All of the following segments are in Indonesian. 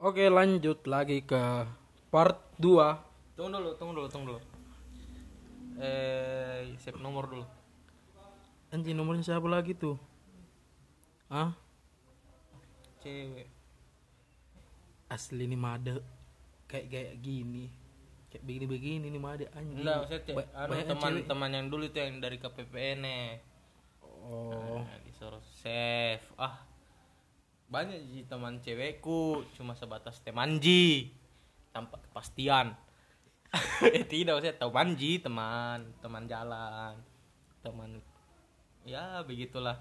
Oke lanjut lagi ke part 2 Tunggu dulu, tunggu dulu, tunggu dulu. Eh, save nomor dulu. Anjing nomornya siapa lagi tuh? Ah Cewek. asli nih made kayak kayak gini kayak begini begini nih made anjing Enggak, Ba- anu, teman-teman yang dulu itu yang dari KPPN nih. oh Nah, disuruh save. Ah. Banyak sih teman cewekku, cuma sebatas temanji. Tanpa kepastian. eh, tidak maksudnya temanji, teman, teman jalan. Teman ya begitulah.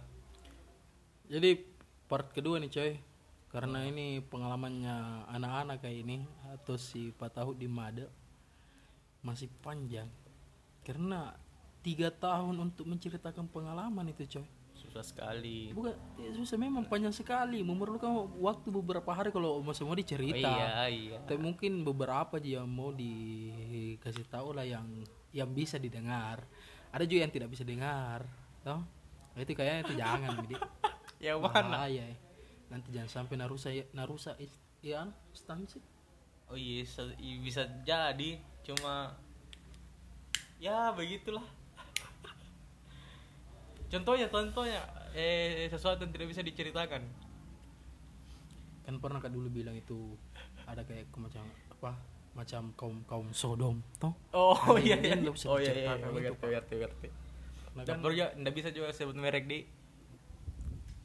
jadi part kedua nih coy karena ini pengalamannya anak-anak kayak ini atau si Pak Tahu di Made masih panjang karena tiga tahun untuk menceritakan pengalaman itu coy Susah sekali. bukan ya susah memang panjang sekali memerlukan waktu beberapa hari kalau masih mau Oh, dicerita iya, iya. tapi mungkin beberapa aja yang mau dikasih tahu lah yang yang bisa didengar ada juga yang tidak bisa dengar toh Nah, itu kayaknya itu jangan Bidi. Yang mana? bahaya ya. nanti jangan sampai narusa narusa is- ya stansi Oh iya bisa jadi cuma ya begitulah. Contohnya contohnya eh sesuatu yang tidak bisa diceritakan. kan pernah kak dulu bilang itu ada kayak macam apa macam kaum kaum sodom toh Oh Ada iya yang iya. bisa Oh iya iya diceritakan itu, ngerti ngerti ngerti. Nah, kan ya nggak bisa juga sebut merek di.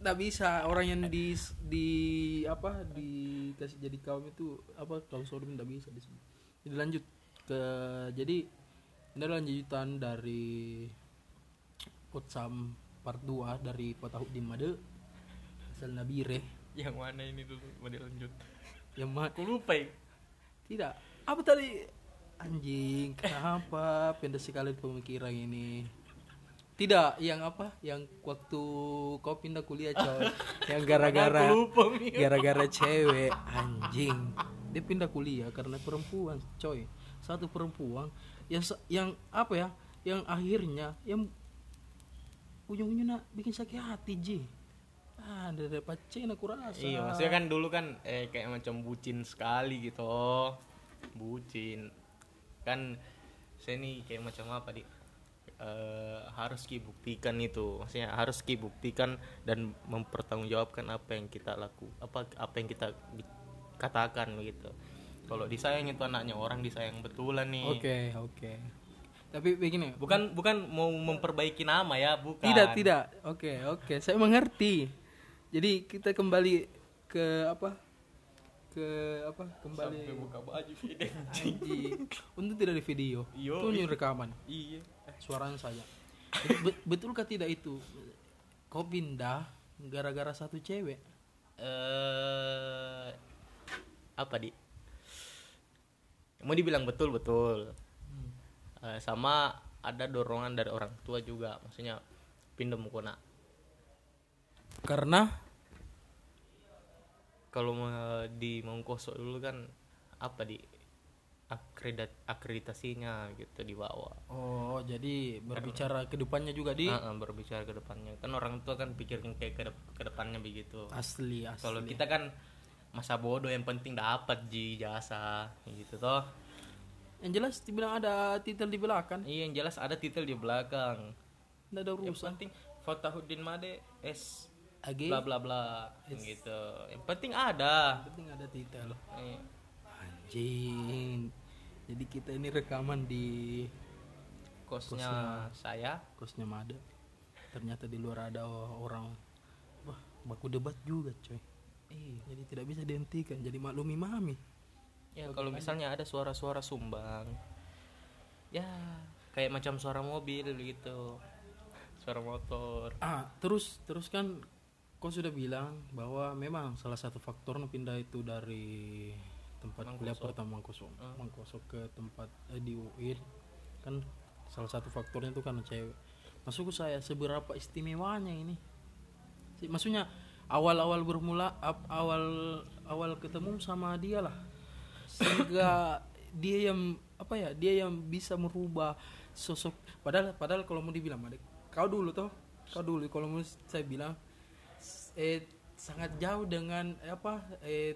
nggak bisa orang yang di di apa dikasih jadi kaum itu apa kaum sodom nggak bisa disebut jadi lanjut ke jadi ini lanjutan dari Potsam part 2 dari Patahuk di Made. Asal Nabire Yang mana ini dulu mau dilanjut? yang ma- Aku lupa ya. tidak. Apa tadi? Anjing kenapa? Pendek sekali pemikiran ini. Tidak yang apa? Yang waktu kau pindah kuliah coy. Yang gara-gara gara-gara cewek. Anjing. Dia pindah kuliah karena perempuan coy. Satu perempuan yang yang apa ya? Yang akhirnya yang ujung-ujungnya bikin sakit hati ji ah dari pacen aku rasa Iya, maksudnya kan dulu kan eh kayak macam bucin sekali gitu. Bucin. Kan saya nih kayak macam apa di eh, harus ki buktikan itu. Maksudnya harus ki buktikan dan mempertanggungjawabkan apa yang kita laku, apa apa yang kita katakan begitu. Kalau disayang itu anaknya orang disayang betulan nih. oke oke tapi begini Bukan bukan mau memperbaiki nama ya, bukan. Tidak, tidak. Oke, oke. Saya mengerti. Jadi kita kembali ke apa? Ke apa? Kembali Sampai buka baju. Anjing. Untuk tidak di video. Yo, Itu rekaman. Iya. Suaranya saya. Jadi, be- betulkah tidak itu? Kau pindah gara-gara satu cewek. eh apa di mau dibilang betul betul Eh, sama ada dorongan dari orang tua juga maksudnya pindah mukona Karena kalau mau di Mongkoso dulu kan apa di akreditat akreditasinya gitu di bawah. Oh, jadi berbicara ke depannya juga di? Ah, ah, berbicara ke depannya kan orang tua kan pikirin kayak ke, dep- ke depannya begitu. Asli, asli. kalau kita kan masa bodoh yang penting dapat ji jasa gitu toh Yang jelas dibilang ada titel di belakang. Iya yang jelas ada titel di belakang. Tidak ada Yang urusan. penting Fatahuddin Made S Age. bla bla bla gitu. Yang penting ada. penting ada titel. Eh, Anjing. Jadi kita ini rekaman di kosnya saya. kosnya Mada. Ternyata di luar ada orang wah baku debat juga coy. Iya. Jadi tidak bisa dihentikan. Jadi maklumi mami. Ya kalau misalnya ada suara-suara sumbang, ya kayak macam suara mobil gitu, suara motor. Ah terus terus kan kau sudah bilang bahwa memang salah satu faktor pindah itu dari tempat kuliah pertama Mangkoso, Mangkoso ke tempat eh, di UIN kan salah satu faktornya itu karena cewek. Maksudku saya seberapa istimewanya ini? Maksudnya awal-awal bermula awal awal ketemu sama dia lah sehingga dia yang apa ya dia yang bisa merubah sosok padahal padahal kalau mau dibilang Madek, kau dulu toh kau dulu kalau mau saya bilang eh sangat jauh dengan eh, apa eh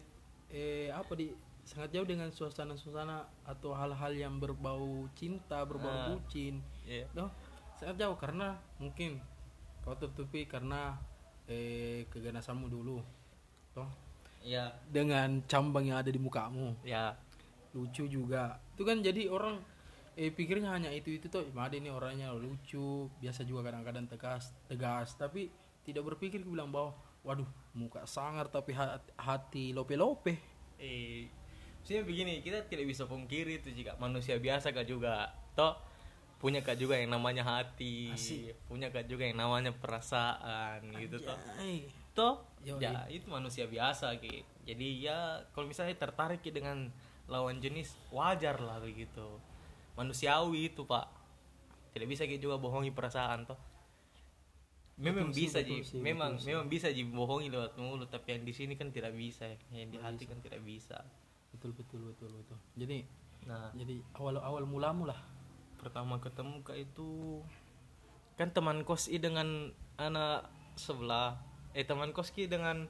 eh apa di sangat jauh dengan suasana-suasana atau hal-hal yang berbau cinta berbau Ah. bucin Iya. Loh, sangat jauh karena mungkin kau tutupi karena eh keganasanmu dulu toh Iya. dengan cambang yang ada di mukamu Ya. lucu juga itu kan jadi orang eh pikirnya hanya itu itu tuh Made ini orangnya lucu biasa juga kadang-kadang tegas tegas tapi tidak berpikir bilang bahwa waduh muka sangar tapi ha- hati lope-lope Eh, sebenarnya begini, kita tidak bisa pungkiri itu jika manusia biasa kak juga, toh punya kak juga yang namanya hati, Asik. punya kak juga yang namanya perasaan gitu toh. Toh, Yoi. ya itu manusia biasa ki. Jadi ya kalau misalnya tertarik Ki dengan lawan jenis wajar lah begitu. Manusiawi itu pak. Tidak bisa ki juga bohongi perasaan toh. Memang Betul sih, bisa betul ji, sih, memang betul sih. memang bisa ji bohongi lewat mulut, tapi yang di sini kan tidak bisa, yang di hati kan tidak bisa. betul betul betul betul jadi Nah, jadi awal awal mulamu lah pertama ketemu kak itu kan teman kos i dengan anak sebelah eh teman kos ki dengan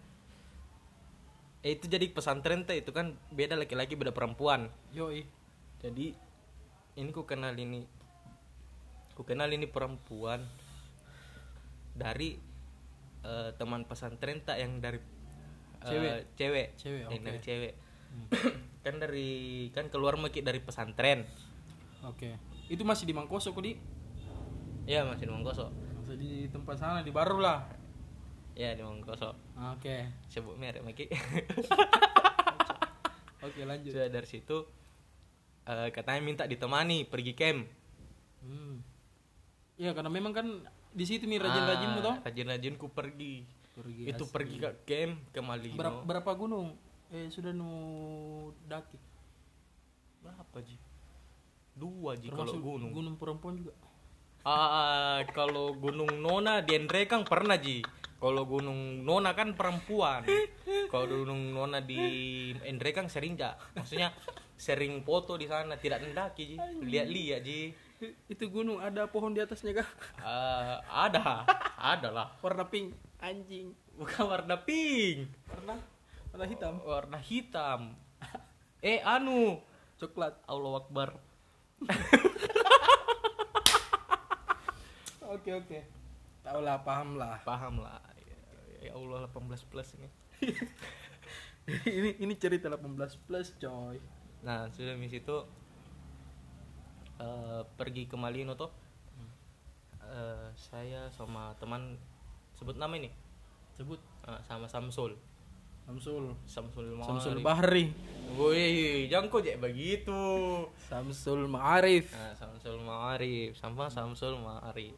eh itu jadi pesantren teh itu kan beda laki-laki beda perempuan. Yoi. Jadi ini ku kenal ini ku kenal ini perempuan dari eh, teman pesantren tak yang dari eh, Cewek? cewek. Cewek, yang oke. dari cewek kan dari kan keluar maki dari pesantren. Oke. Itu masih di Mangkoso kok di ya masih di Mangkoso masih di tempat sana di baru lah ya di Mangkoso oke. Sebut merek maki oke lanjut. Sudah dari situ eh, katanya minta ditemani pergi camp. Hmm. ya karena memang kan di situ nih rajin-rajinmu toh. rajin rajinku pergi. Pergi itu asik. pergi ke camp ke Malino. Berapa, berapa gunung? Eh sudah nu daki. Berapa ji? Dua ji kalau gunung. gunung perempuan juga. Ah kalau gunung Nona di Endrekang pernah ji kalau gunung Nona kan perempuan. Kalau gunung Nona di Endrekang sering ja maksudnya sering foto di sana tidak mendaki ji. Lihat-lihat ji. Itu gunung ada pohon di atasnya kah Ah, ada. Ada lah. Warna pink anjing. Bukan warna pink. Warna? Warna hitam. Warna hitam. Eh anu. Coklat. Allah Akbar. Oke oke tahu lah paham lah paham lah ya, ya Allah 18 plus ini. Ini ini cerita 18 plus coy. Nah sudah di situ eh, pergi ke Malino tuh Eh, saya sama teman sebut nama ini? Sebut. Eh, sama Samsul. Samsul. Samsul Samsul Ma'arif Bahri. Woi, jangan kok begitu. Samsul Ma'arif. Nah, Samsul Ma'arif. Sama Samsul Ma'arif.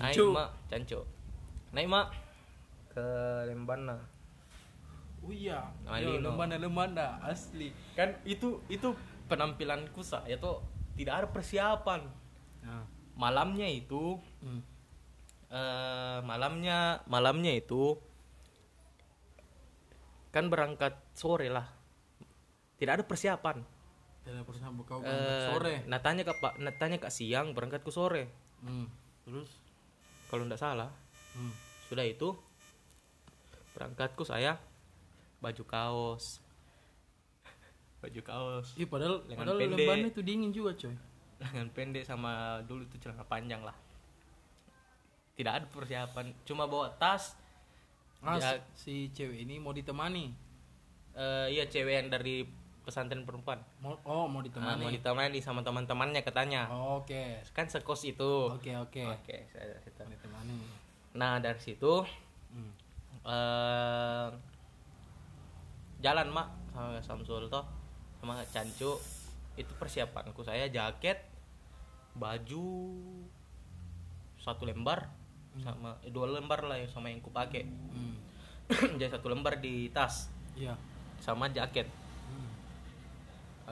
Naik Cancu mak, cancu. Naik mak ke Lembana. oh iya. Yo, lemana lemana asli Kan itu itu penampilanku saya tuh tidak ada persiapan. nah Malamnya itu hmm. eh malamnya malamnya itu kan berangkat sore lah. Tidak ada persiapan. tidak pernah kau Eh, berangkat sore Nah tanya ke Pak, nah, tanya ke siang berangkat ke sore. hmm. terus Kalau tidak salah, hmm. sudah itu berangkatku saya baju kaos, baju kaos, Ih, padahal Lengan padahal pendek. lembannya itu dingin juga coy lengan pendek sama dulu itu celana panjang lah. Tidak ada persiapan, cuma bawa tas. ah, Ya. si cewek ini mau ditemani Eh, iya cewek yang dari pesantren perempuan. mau oh mau Nah, ditemani mau ditemani sama teman-temannya katanya. oke Kan sekos itu. oke oke Oke, saya situ. ditemani Nah dari situ hmm. eh jalan mak sama Samsul toh sama Cancu itu persiapanku saya jaket baju satu lembar sama eh, dua lembar lah yang sama yang ku pakai Hmm. jadi satu lembar di tas iya sama jaket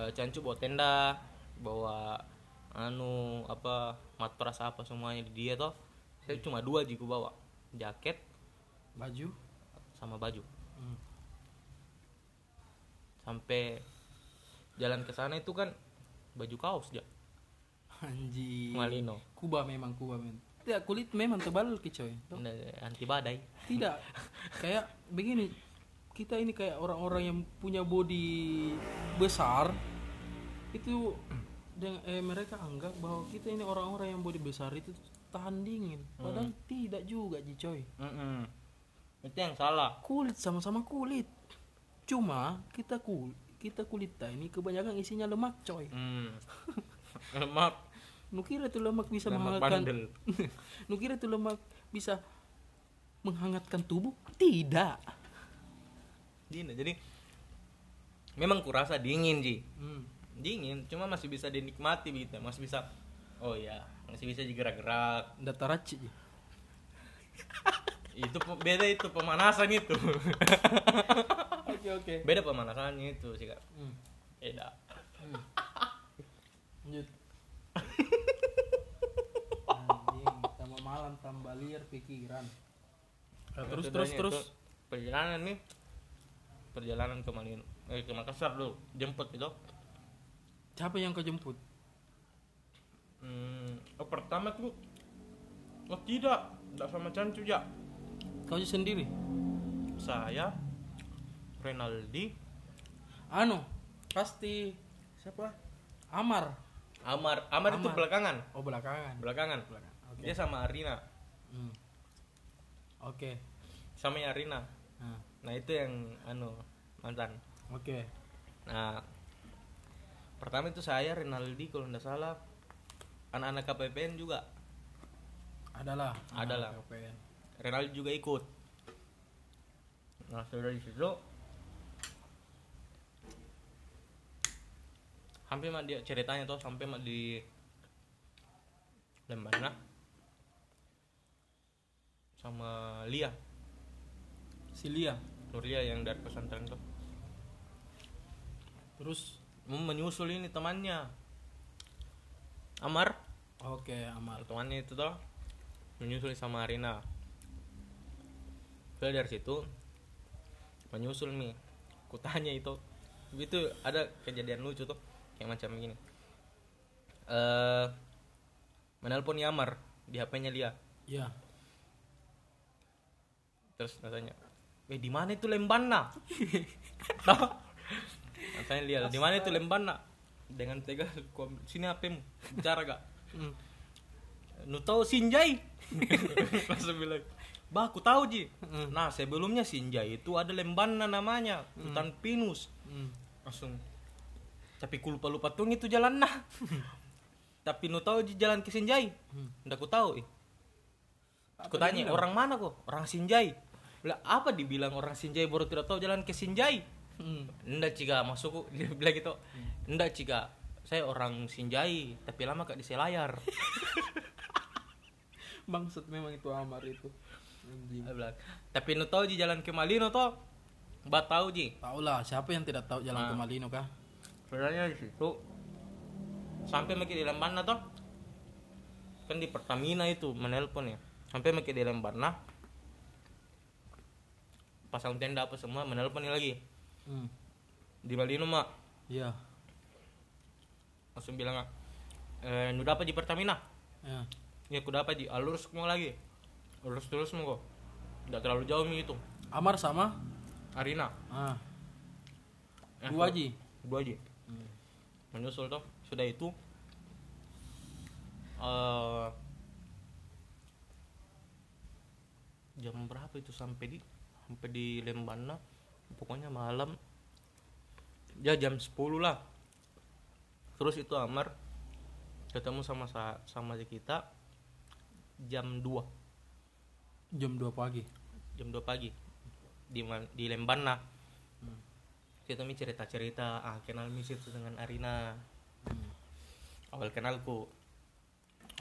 hmm. Eh, Cancu bawa tenda bawa anu apa matras apa semuanya di dia toh. Saya cuma dua jiku bawa jaket baju? sama baju. Hmm. sampai jalan ke sana itu kan baju kaos ya anjing. Malino. Kuba memang Kuba men. Tidak kulit memang tebal ki coy. Tuh. anti badai. Tidak. Kayak begini kita ini kayak orang-orang yang punya body besar itu dengan eh, mereka anggap bahwa kita ini orang-orang yang body besar itu tahan dingin. Padahal tidak juga Ji coy. Mm-mm. itu yang salah. Kulit sama-sama kulit. Cuma kita kul kita kulitnya ini kebanyakan isinya lemak coy. Hmm. lemak. Nukira itu lemak bisa lemak menghangatkan nukira itu lemak bisa menghangatkan tubuh? Tidak. Dina, jadi memang kurasa dingin ji. Hmm. Dingin cuma masih bisa dinikmati gitu masih bisa oh ya masih bisa digerak-gerak. Data raci Ji. itu beda itu pemanasan itu. Oke oke. Beda pemanasannya itu sih kak. Hmm. beda. Lanjut. Anjing tambah malam tambah liar pikiran. Nah, terus terus terus. perjalanan nih. Perjalanan ke Malino eh ke Makassar dulu jemput itu siapa yang kau jemput? Hmm, oh, pertama tuh oh tidak. Tidak sama Cancu ya kau sendiri? Saya Renaldi. Anu pasti siapa? Amar. Amar. Amar, itu belakangan. Oh belakangan. Belakangan. Oke. Dia sama Arina. Hmm. oke. Sama Arina. Nah, nah itu yang anu mantan. Oke. Nah pertama itu saya Renaldi kalau tidak salah. Anak-anak KPPN juga. Adalah. Adalah. KPN. Renaldi juga ikut. Nah sudah di situ. Hampir mah dia ceritanya tuh sampai mah di Lembana. Sama Lia. Silia Nurlia yang dari pesantren tuh terus menyusul ini temannya. Amar? Oke Amar. Temannya itu tuh menyusul sama Arina Udah dari situ menyusul nih. Kutanya itu. Itu ada kejadian lucu tuh kayak macam gini. Eh menelpon Yamar di HP-nya Lia ya terus katanya eh di mana itu Lembana Tahu? katanya Lia di mana itu Lembana dengan tegas ku ambil, sini HP-mu bicara gak Hmm. Nu tahu Sinjai? Langsung bilang, "Bah, aku tahu, Ji." Hmm. Nah, sebelumnya Sinjai itu ada Lembana namanya, hutan pinus. Hmm. Langsung tapi ku lupa-lupa tuh itu jalan nah. tapi nu tahu Ji jalan ke Sinjai? Hmm. Nggak ku tahu. Eh. Apa Ku dia tanya, orang mana kok? Orang Sinjai. Bilang, apa dibilang orang Sinjai baru tidak tahu jalan ke Sinjai? Hmm. Ndak cika masuk dia bilang gitu. Ndak cika saya orang Sinjai tapi lama kak di Selayar. bangsat memang itu Amar itu. Bilang, tapi nu tahu ji jalan ke Malino toh Mbak tahu ji. Tahu lah siapa yang tidak tahu jalan Ah. ke Malino kah? Sebenarnya di situ sampai makin di Lembana toh kan di Pertamina itu menelpon ya. Sampai makin di Lembana pasang tenda apa semua menelpon lagi hmm. di Malino mak? Iya. Langsung bilang eh nu dapat di Pertamina? Ya ya aku dapat di alurus mau lagi. Lurus terus mau kok? Tidak terlalu jauh mi itu Amar sama? Arina. Ah. Eh, dua ji dua aja Hmm. menyusul toh. Sudah itu eh jam berapa itu sampai di? Sampai di Lembana pokoknya malam ya jam 10 lah. Terus itu Amar ketemu sama sa- sama si kita jam 2 jam 2 pagi? Jam 2 pagi. Di di Lembana kita mi cerita cerita ah kenal mi situ dengan Arina. Hmm. awal kenalku.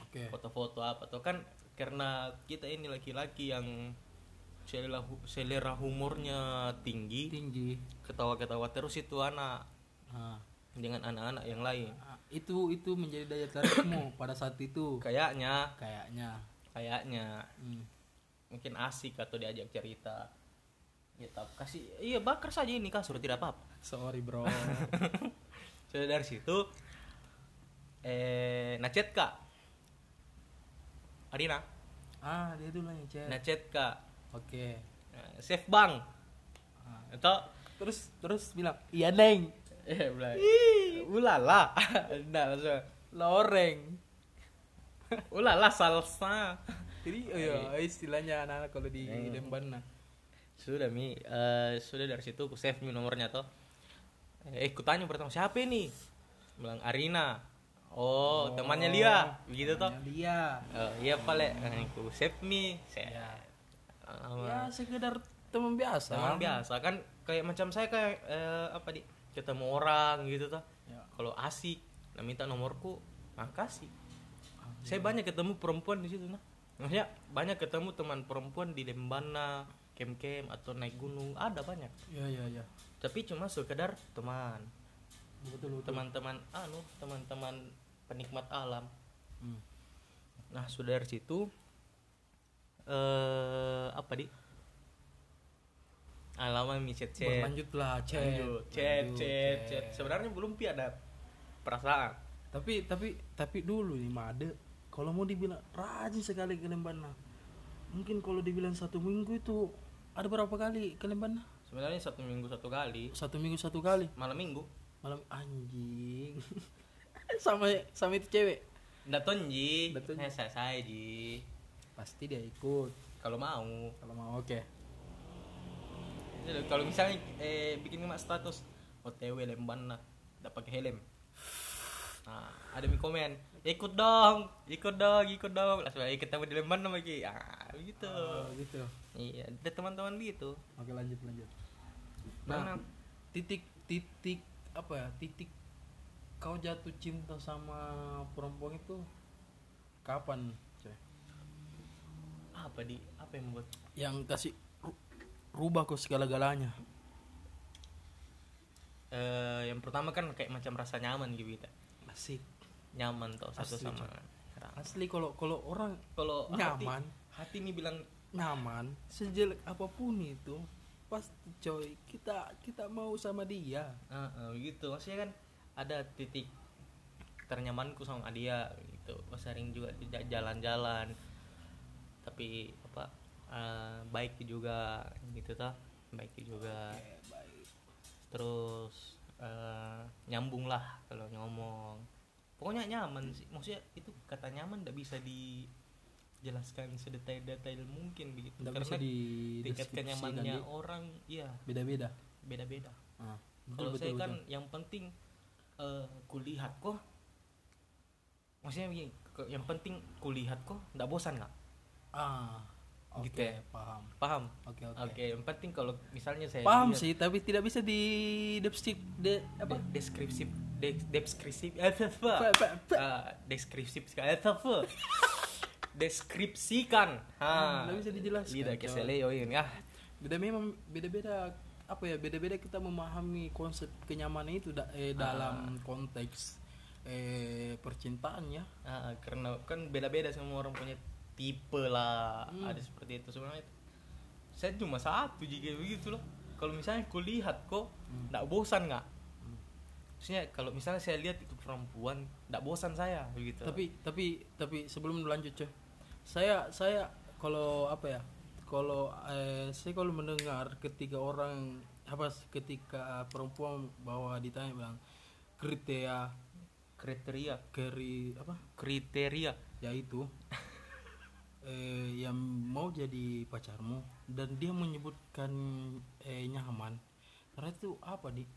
Oke. Foto-foto apa tuh kan karena kita ini laki-laki yang selera selera humornya tinggi. Tinggi. Ketawa-ketawa terus itu anak. Ah. dengan anak-anak yang lain. Ah, itu itu menjadi daya tarikmu pada saat itu. Kayaknya. Kayaknya. Kayaknya. Hmm. mungkin asik atau diajak cerita. Ya tapi kasih iya bakar saja ini kasur tidak apa-apa. Sorry bro. Sudah dari situ. Eh nacet kak. Arina ah dia dulu yang chat nacet kak oke. Nah, save bang. Ah, atau terus terus bilang iya neng. Eh bilang ulala. Enggak langsung loreng. Ulala salsa. Jadi oh iya, istilahnya anak-anak kalau di Lemban nah. Sudah mi. Eh, sudah dari situ aku save mi nomornya toh. Eh aku tanya pertama siapa ini? Bilang Arina. Oh, temannya Lia begitu toh. dia. Oh, iya pale aku save mi. Saya ya sekedar teman biasa. Teman biasa. Kan kayak macam saya kayak eh, apa di ketemu orang gitu toh. Ya. kalau asik nah minta nomorku nah kasih saya banyak ketemu perempuan di situ nah. Maksudnya banyak ketemu teman perempuan di Lembana kem kem atau naik gunung ada banyak. Ya ya ya. Tapi cuma sekedar teman. Betul betul. Teman-teman anu teman-teman penikmat alam. Hmm. nah sudah dari situ eh apa di? Alaman mi chat. Chat berlanjutlah chat Lanjut, chat Lanjut, chat chat. Sebenarnya belum pi ada perasaan. Tapi tapi tapi dulu nih Made kalau mau dibilang rajin sekali ke Lembana mungkin kalau dibilang satu minggu itu ada berapa kali ke Lembana sebenarnya satu minggu satu kali. Satu minggu satu kali? Malam minggu. Malam anjing. Sama sama itu cewek? Ndak tonji Ndak tonji. eh, saya saya ji pasti dia ikut. Kalau mau. Kalau mau oke. Jadi, kalau misalnya eh bikin emak status OTW lemban lah. Ndak pakai helm. Nah ada mi komen ikut dong ikut dong ikut dong. Langsung aja ketemu di lemban sama lagi ah begitu Oh, gitu. Iya ada teman-teman gitu. Oke lanjut lanjut. Mana? nah titik titik apa ya titik kau jatuh cinta sama perempuan itu kapan apa di? Apa yang membuat? Yang kasih ru- rubah kok segala-galanya. Eh yang pertama kan kayak macam rasa nyaman gitu kita asik. Nyaman tuh satu Asli, sama orang. asli kalau kalau orang kalau Nyaman. hati, hati nih bilang nyaman sejelek apa pun itu pasti coy kita kita mau sama dia. Ah ah, begitu maksudnya kan ada titik ternyamanku sama dia gitu. Sering juga jalan-jalan tapi apa eh, baik juga gitu toh. Baik juga. Terus eh, nyambung lah kalau ngomong. Pokoknya nyaman sih. Maksudnya itu kata nyaman tidak bisa dijelaskan sedetail-detail mungkin begitu. Nggak karena bisa di tingkat kenyamanannya di- orang iya. Beda-beda. Beda-beda. Ah, kalau saya betul, kan betul. yang penting eh kulihat kok. Maksudnya begini, yang penting kulihat kok nggak bosan nggak ah oke Gitu ya? paham. Paham? Oke oke. Oke yang penting kalau misalnya saya paham lihat- sih tapi tidak bisa di deskrip de apa? De- deskripsi de- deskripsi eh, Ah, deskripsi deskripsikan. Ha. Nggak bisa dijelaskan, lidah coy. keseleo ini ah beda memang beda-beda apa ya beda-beda kita memahami konsep kenyamanan itu da- eh, dalam konteks eh percintaan ya. Ah, karena kan beda-beda semua orang punya tipe lah Hmm. ada seperti itu. Sebenarnya saya cuma satu jika begitu loh. Kalau misalnya kulihat kok Hmm. nggak bosan nggak? Maksudnya kalau misalnya saya lihat itu perempuan nggak bosan saya begitu. Tapi tapi tapi sebelum lanjut coy saya saya kalau apa ya kalau eh, saya kalau mendengar ketika orang apa ketika perempuan bahwa ditanya bilang kriteria kriteria? keri apa? Kriteria? Yaitu eh, yang mau jadi pacarmu dan dia menyebutkan eh, nyaman karena itu apa di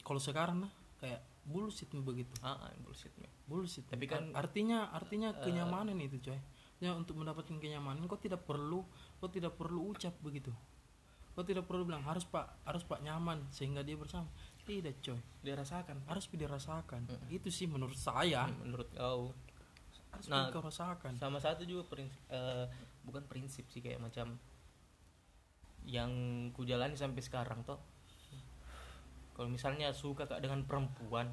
kalau sekarang nah kayak bullshit begitu. Ah ah, bullshit man. bullshit. Tapi kan- Ar- artinya artinya kenyamanan itu coy. Ya untuk mendapatkan kenyamanan kau tidak perlu kau tidak perlu ucap begitu. Kau tidak perlu bilang harus pak harus pak nyaman sehingga dia bersama. Tidak coy. Dia rasakan harus dirasakan. Itu sih menurut saya. Menurut kau harus Nah, kau rasakan sama satu juga prinsip eh, bukan prinsip sih kayak macam yang ku jalani sampai sekarang toh. Kalau misalnya suka kak dengan perempuan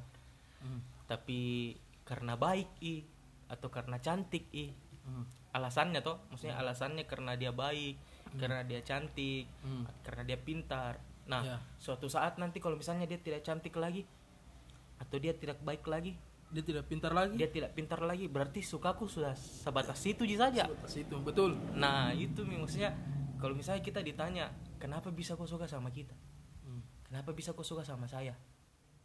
Hmm, tapi karena baik i atau karena cantik i hmm, alasannya toh maksudnya alasannya karena dia baik karena dia cantik hmm. karena dia pintar. Nah Ya. suatu saat nanti kalau misalnya dia tidak cantik lagi atau dia tidak baik lagi dia tidak pintar lagi. Dia tidak pintar lagi berarti sukaku sudah sebatas itu saja. Sebatas itu betul. Nah itu maksudnya kalau misalnya kita ditanya kenapa bisa kau suka sama kita? Hmm. kenapa bisa kau suka sama saya?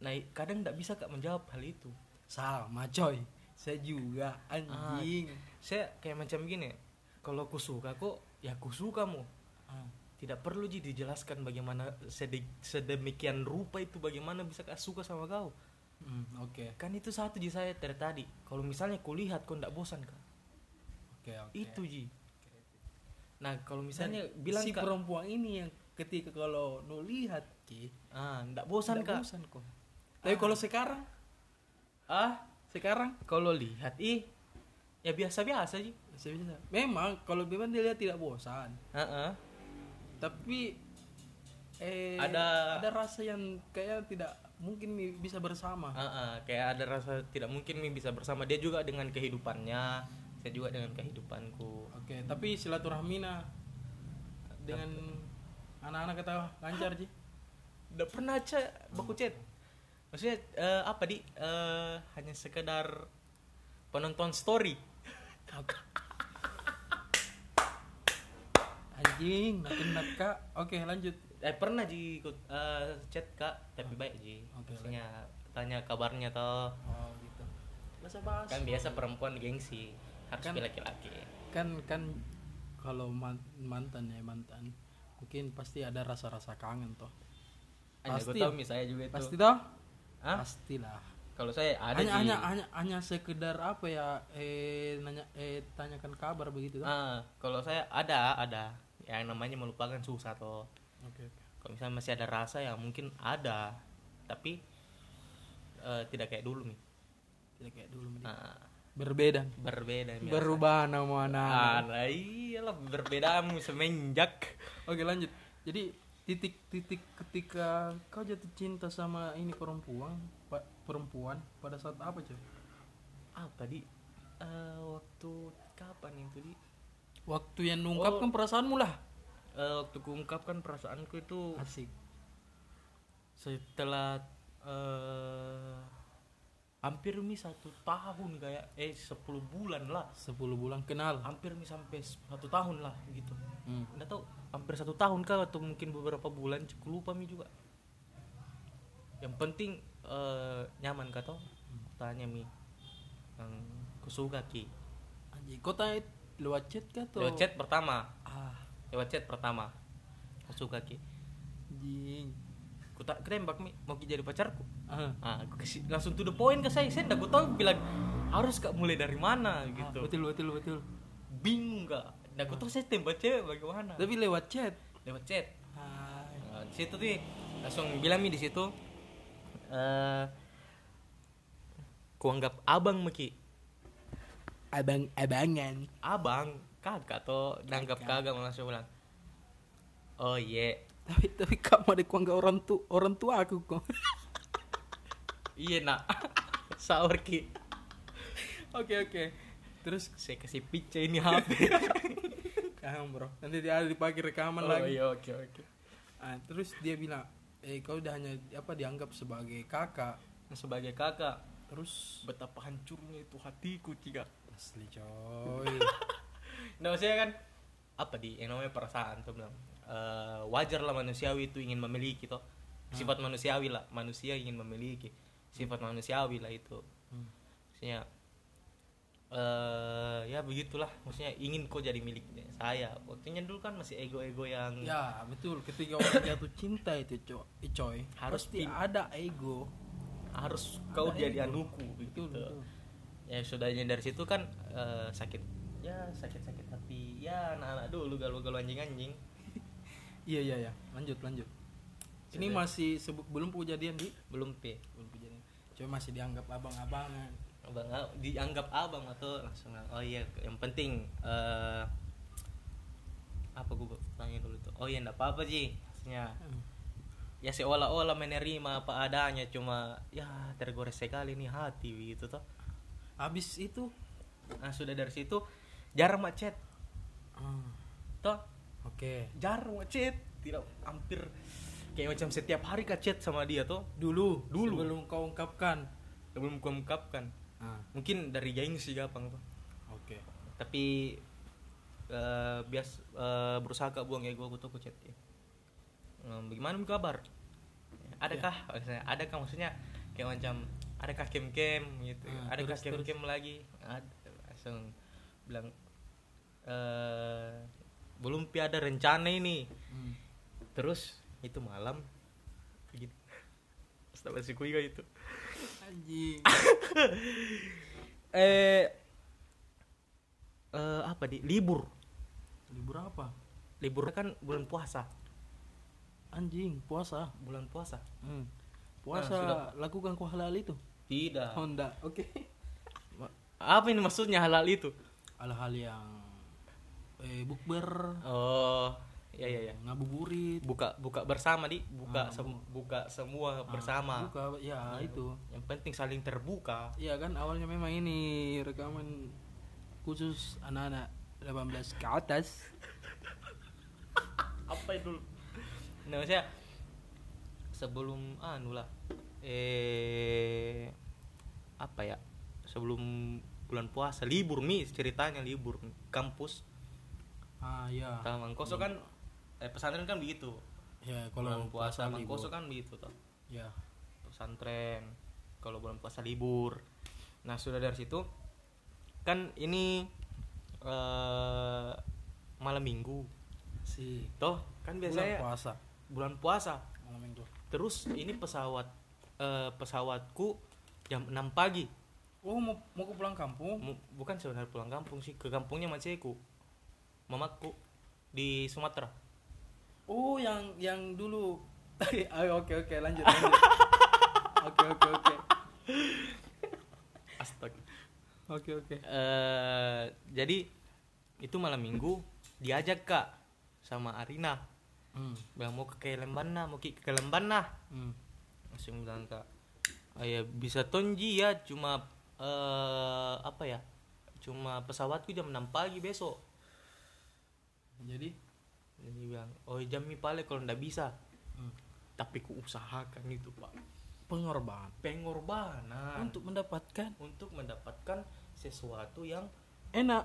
Nah kadang tidak bisa kak menjawab hal itu. Sama coy. Saya juga anjing. saya kayak macam gini kalau aku suka kok ya aku suka mu. Ah. tidak perlu ji dijelaskan bagaimana sedemikian rupa itu bagaimana bisa kak suka sama kau Hmm, oke. Kan itu satu ji saya dari tadi. Kalau misalnya kulihat kau tidak bosan kak? Oke oke. Itu ji. Nah kalau Dan misalnya bilang si kak perempuan ini yang ketika kalau nu lihat ki ah tidak bosan nggak kak. bosan kok. Tapi kalau sekarang ah sekarang? Kalau lihat ih ya biasa biasa ji. Saya bisa memang kalau memang dia lihat tidak bosan. Heeh. tapi eh Ada- ada rasa yang kayak tidak mungkin mi- bisa bersama. Heeh, kayak ada rasa tidak mungkin nih bisa bersama. Dia juga dengan kehidupannya saya juga dengan kehidupanku. Oke tapi silaturahmina dengan anak-anak kata lancar sih udah pernah cek baku chat. Maksudnya eh, apa di? Eh, hanya sekedar penonton story. Anjing makin kak. Oke lanjut eh pernah ji ikut eh, chat kak. Tapi baik ji. Oke, maksudnya tanya kabarnya toh. Oh gitu. Bahasa bahasa kan biasa perempuan gengsi harus Kan- laki-laki. kan kan kalau man- mantan ya mantan mungkin pasti ada rasa-rasa kangen toh. Pasti. tahu misalnya juga itu. Pasti toh? Hah? pastilah. Kalau saya ada hanya hanya hanya hanya sekedar apa ya eh nanya eh tanyakan kabar begitu toh. Ah, kalau saya ada ada. Yang namanya melupakan susah toh oke oke. Kalau misalnya masih ada rasa ya mungkin ada tapi eh, tidak kayak dulu nih. Tidak kayak dulu Medi. Ah, berbeda. Berbeda biasa. berubah nama anak ah lah iyalah berbedamu semenjak. Oke lanjut. Jadi titik-titik ketika kau jatuh cinta sama ini perempuan pak perempuan pada saat apa cuy apa di Eh, waktu kapan itu di? Waktu yang mengungkapkan perasaanmu lah Eh, waktu kuungkapkan perasaanku itu asik. setelah eh hampir mi satu tahun kayak eh 10 bulan lah. 10 bulan kenal. Hampir mi sampai satu tahun lah gitu. Hmm. nggak tahu hampir satu tahun kah atau mungkin beberapa bulan cukup lupa mi juga. Yang penting eh, nyaman kah toh? Tanya mi yang kusuka ki. Anjing kau tanya lewat chat kah tuh lewat chat pertama. Ah lewat chat pertama. Kusuka ki anjing. Ku tak krembak mi. Mau jadi pacarku? Ah ah aku kasih langsung to the point ke saya. Saya nggak tahu bilang harus kak mulai dari mana? Ah, gitu. betul betul betul. Bingung kak nggak tahu saya tembak cewek bagaimana. Tapi lewat chat. Lewat chat. Ah Nah, di situ tuh langsung bilang mi di situ eh kuanggap abang meki abang abangan. Abang kakak tuh nanggap kagak. langsung bilang. Oh iya. Tapi tapi kamu ada kuangga orang tu orang tua aku kok. Iya nak. Sahur ki. Oke oke. Terus? Saya kasih picture ini hp kamu bro. Nanti dia ada dipakai rekaman oh lagi. iya oke oke. Ah, terus dia bilang eh kau udah hanya apa dianggap sebagai kakak. Sebagai kakak. Terus? Betapa hancurnya itu hatiku tiga asli coy nah maksudnya kan apa di yang namanya perasaan tuh bilang eh, wajar lah manusiawi itu ingin memiliki toh. Sifat manusiawi lah manusia ingin memiliki sifat manusiawi lah itu. Hmm. maksudnya eh ya begitulah maksudnya ingin kok jadi milik saya. Waktunya dulu kan masih ego-ego yang ya betul. Ketika orang jatuh cinta itu coy coy Harus pasti ada ego. Harus kau Ada jadi ego. anuku betul gitu. betul. Ya sudahnya dari situ kan eh, sakit. Ya sakit-sakit hati ya anak-anak dulu galau-galau anjing-anjing. Iya iya ya lanjut lanjut. Ini Sudah. masih sebu- belum kejadian di? Belum p belum kejadian. Coy masih dianggap abang-abangan. Abang ah, dianggap abang atau langsung oh iya yang penting eh apa gue tanya dulu tuh? Oh iya enggak apa-apa sih maksudnya Hmm. ya seolah-olah menerima apa adanya cuma ya tergores sekali nih hati gitu toh. Habis itu? Nah sudah dari situ jarang macet ah, toh? Oke. Jarang macet tidak hampir kayak macam setiap hari kak chat sama dia tuh dulu. Dulu. sebelum kau ungkapkan. Belum ku ungkapkan? Ah, mungkin dari gengsi gampang tuh oke. Tapi eh, bias eh, berusaha kak buang ego aku tuh aku chat dia "Eh, bagaimana kabar? Adakah maksudnya adakah maksudnya kayak macam adakah kem kem gitu? Ah, adakah kem kem lagi? Ada langsung bilang eh belum pi ada rencana ini Hmm. terus itu malam begitu Astaga si kuiga itu anjing eh eh apa di libur libur apa libur kan bulan puasa anjing puasa bulan puasa Hmm. Puasa Nah, sudah. lakukan ku halal itu. tidak Honda. Oke. apa ini maksudnya halal itu Hal-hal yang eh bukber, oh ya ya ya ngabuburit, buka buka bersama di Ah, buka sem- buka semua Ah, bersama. Buka, ya itu. yang penting saling terbuka. Iya kan awalnya memang ini rekaman khusus anak-anak 18 ke atas. apa itu? Nah maksudnya sebelum anu lah eh apa ya? Sebelum bulan puasa libur nih ceritanya libur kampus Ah ya. Koso kan eh, pesantren kan begitu Ya bulan kalau puasa libur. Mangkoso kan begitu toh Ya. pesantren kalau bulan puasa libur nah sudah dari situ kan ini eh malam minggu Si toh kan bulan biasanya puasa bulan puasa malam minggu. terus ini pesawat eh, pesawatku jam 6 pagi Oh mau mau ke pulang kampung? Bukan sebenarnya pulang kampung sih ke kampungnya macetku mamaku di Sumatera Oh yang yang dulu. Oke oke lanjut lanjut. Oke oke oke. astaga Oke oke. eh jadi itu malam minggu diajak kak sama Arina Hmm. bilang mau ke Lembana mau ke ke Lembana Hmm. langsung bilang kak "Ah, ya bisa tonji ya cuma eh apa ya cuma pesawatku jam 6 pagi besok Jadi jadi bilang oh jam mi pale kalau ndak bisa hmm. tapi ku usahakan itu pak pengorban pengorbanan untuk mendapatkan untuk mendapatkan sesuatu yang enak.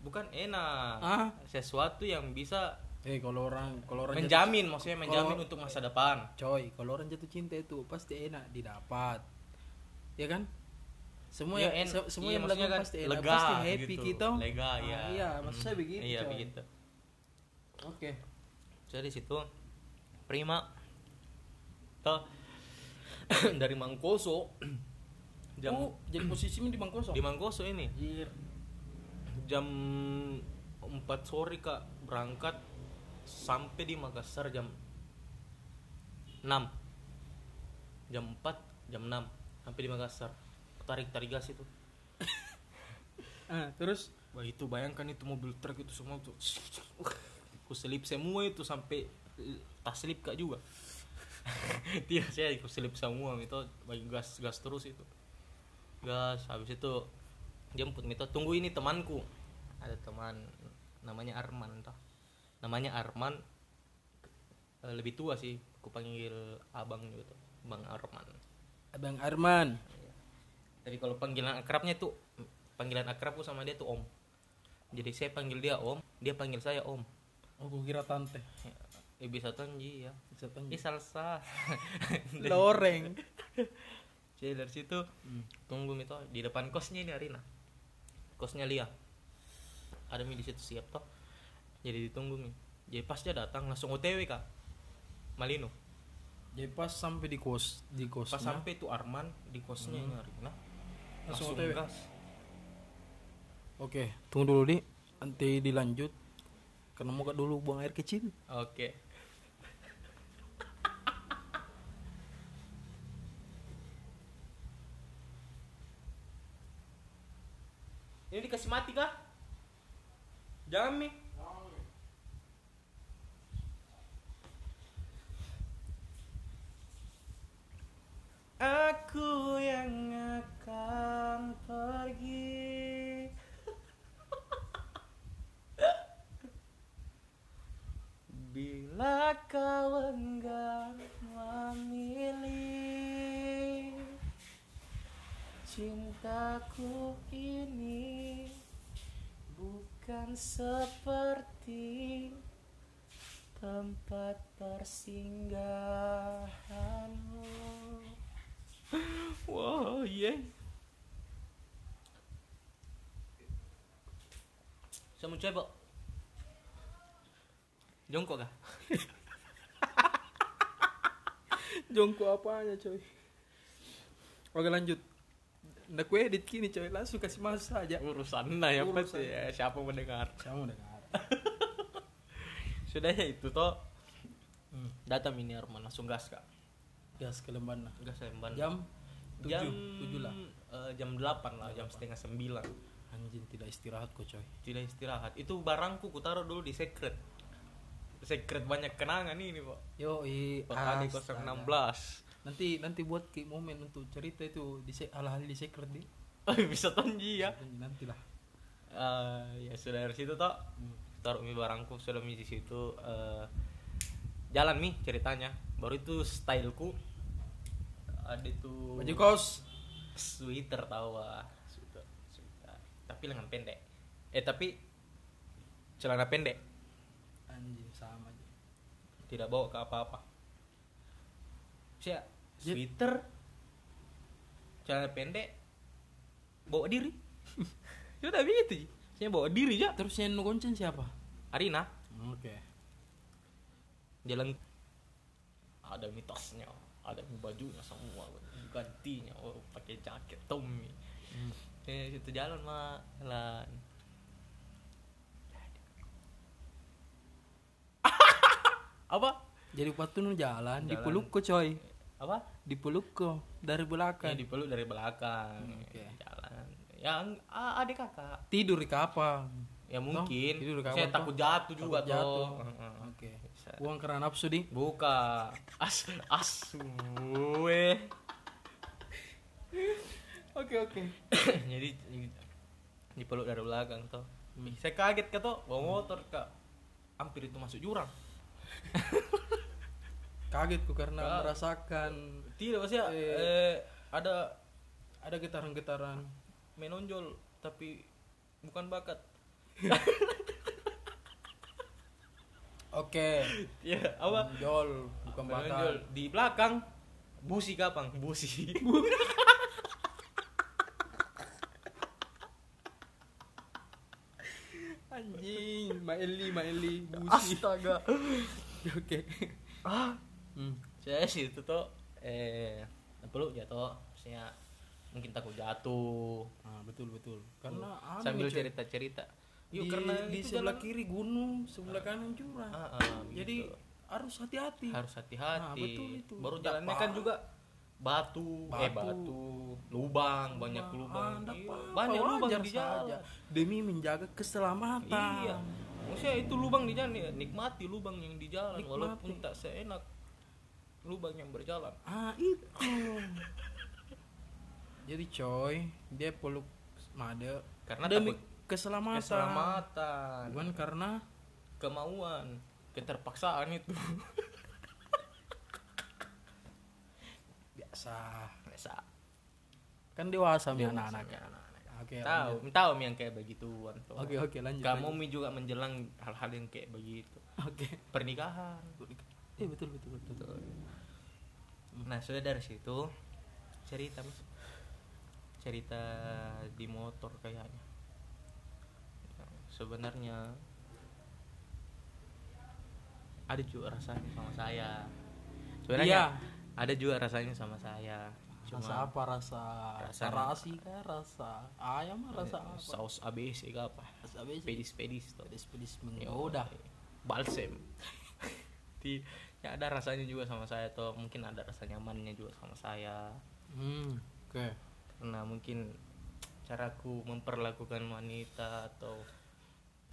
bukan enak Ah. sesuatu yang bisa Eh kalau orang kalau orang menjamin maksudnya menjamin Kalau- untuk masa depan jatuh, coy, kalau orang jatuh cinta itu pasti enak didapat. Ya kan? Semua Ya, yang en- se- semua iya, yang maksudnya melakukan kan pasti enak, lega pasti happy gitu. gitu. lega Ah, ya Iya, maksud saya Hmm, begitu. iya coy. begitu Oke. jadi situ. Prima. Toh dari Mangkoso. Jam oh, jadi posisinya di Bangkoso. di Mangkoso ini. Anjir. jam 4 sore kak berangkat sampai di Makassar jam 6 jam 4 jam 6 sampai di Makassar. Tarik tarik gas itu Ah, terus? Wah itu bayangkan itu mobil truk itu semua tuh Ku selip semua itu sampai eh, tas selip kak juga. Tidak saya ku selip semua itu bagi gas gas terus itu. Gas habis itu jemput itu tunggu ini temanku. Ada teman namanya Arman toh. Namanya Arman eh, lebih tua sih aku panggil abang gitu bang Arman. Abang Arman. tapi kalau panggilan akrabnya tuh panggilan akrabku sama dia tuh om. Jadi saya panggil dia om dia panggil saya om Oh, aku kira tante. eh bisa tonji ya Bisa ini tanya. salsa Loreng. jadi dari situ Hmm. tunggu itu di depan kosnya ini Arina kosnya Lia ada mi di situ siap toh jadi ditunggu mi jadi pas dia datang langsung otw kak Malino Jadi pas sampai di kos di kosnya. pas sampai tuh Arman di kosnya ini Arina Langsung langsung OTW. gas Oke, tunggu dulu di. Nanti dilanjut. Karena mau dulu buang air kecil. oke. Ini dikasih mati kah? Jangan mi aku ini bukan seperti tempat persinggahanmu. Wow, yeah. Saya mau coba. Jongkok kah? Jongkok apanya coy? Oke lanjut. Nggak kue edit kini coy. Langsung kasih masuk saja. Urusan nah ya Urusan. pasti ya siapa mendengar? Kamu dengar sudah ya itu toh. Hmm. datang ini Arman. Langsung gas kak. Gas ke Lemban gas lemban jam tujuh jam tujuh lah. eh, jam 8 lah jam setengah sembilan. Anjing tidak istirahat kok coy. Tidak istirahat. Itu barangku ku taruh dulu di secret. Secret banyak kenangan ini pak. Yo i astaga. 016 nanti nanti buat ke momen untuk cerita itu di hal-hal di secret di. Bisa tonji ya. Nanti lah Eh, ya sudah dari situ toh. Taruh mi barangku sudah mi di situ. Eh, jalan mi ceritanya. Baru itu styleku ada tuh baju kos sweater tahu ah sweater, sweater. tapi lengan pendek. Eh tapi celana pendek. Anjing sama aja. Tidak bawa ke apa-apa Jep. sweater celana pendek bawa diri. Sudah begitu saya bawa diri ya terus yang nugoncen siapa? Arina. Oke. Jalan ada mitosnya ada bajunya semua gantinya oh pakai jaket Tommy Hmm. eh situ jalan mah jalan. Apa? Jadi waktu nu jalan, Jalan. dipeluk kok coy apa? Dipeluk kok dari ya belakang dipeluk dari belakang. Hmm, oke. jalan. Yang ah, adik kakak. Tidur di kapal. Ya mungkin. tidur di saya takut jatuh juga Takut jatuh. tuh Heeh. oke. Bisa. uang karena nafsu di buka. As asu weh oke oke. Jadi dipeluk dari belakang tuh saya kaget kak tuh bawa motor kak. Hampir itu masuk jurang kaget ku karena Kak. merasakan. Tidak maksudnya Eh. eh, ada ada getaran-getaran menonjol tapi bukan bakat. Oke. Ya apa? Jol bukan menonjol bakal di belakang busi kapang busi. Anjing maeli maeli busi. Astaga. Oke. Ah hmm. saya sih itu tuh eh peluk jatuh maksudnya mungkin takut jatuh. Ah betul betul. Karena anu, sambil coy. cerita cerita di, yuk karena di sebelah jalan- kiri gunung sebelah kanan jurang Ah, ah, jadi gitu. harus hati-hati. Harus hati-hati. Nah, betul itu. baru jalannya apa- kan juga batu, eh Batu. batu. Lubang banyak lubang Ah, Iya, apa-apa, banyak lubang di jalan. saja. demi menjaga keselamatan. Iya. Maksudnya itu lubang di jalan ya, nikmati lubang yang di jalan Nikmati. walaupun tak seenak lubang yang berjalan. Ah itu. Jadi coy dia peluk Made Karena demi takut keselamatan. keselamatan. Bukan karena kemauan keterpaksaan itu. Biasa. Biasa. Kan dewasa mi anak-anak. oke tahu lanjut. tahu mi yang kayak begituan tuh. Oke oke lanjut kamu mi juga menjelang hal-hal yang kayak begitu. Oke. Pernikahan. Eh betul betul. Betul nah sudah dari situ cerita cerita di motor kayaknya. Sebenarnya ada juga rasanya sama saya. Sebenarnya Iya. ada juga rasanya sama saya. Rasa apa? Rasa Rasa- rasa kah? Rasa ayam rasa apa? Saus ABC ke apa? Pedis pedis tuh pedis pedis menggoda balsem. di ya ada rasanya juga sama saya tuh. Mungkin ada rasa nyamannya juga sama saya. Hmm oke. Karena mungkin caraku memperlakukan wanita atau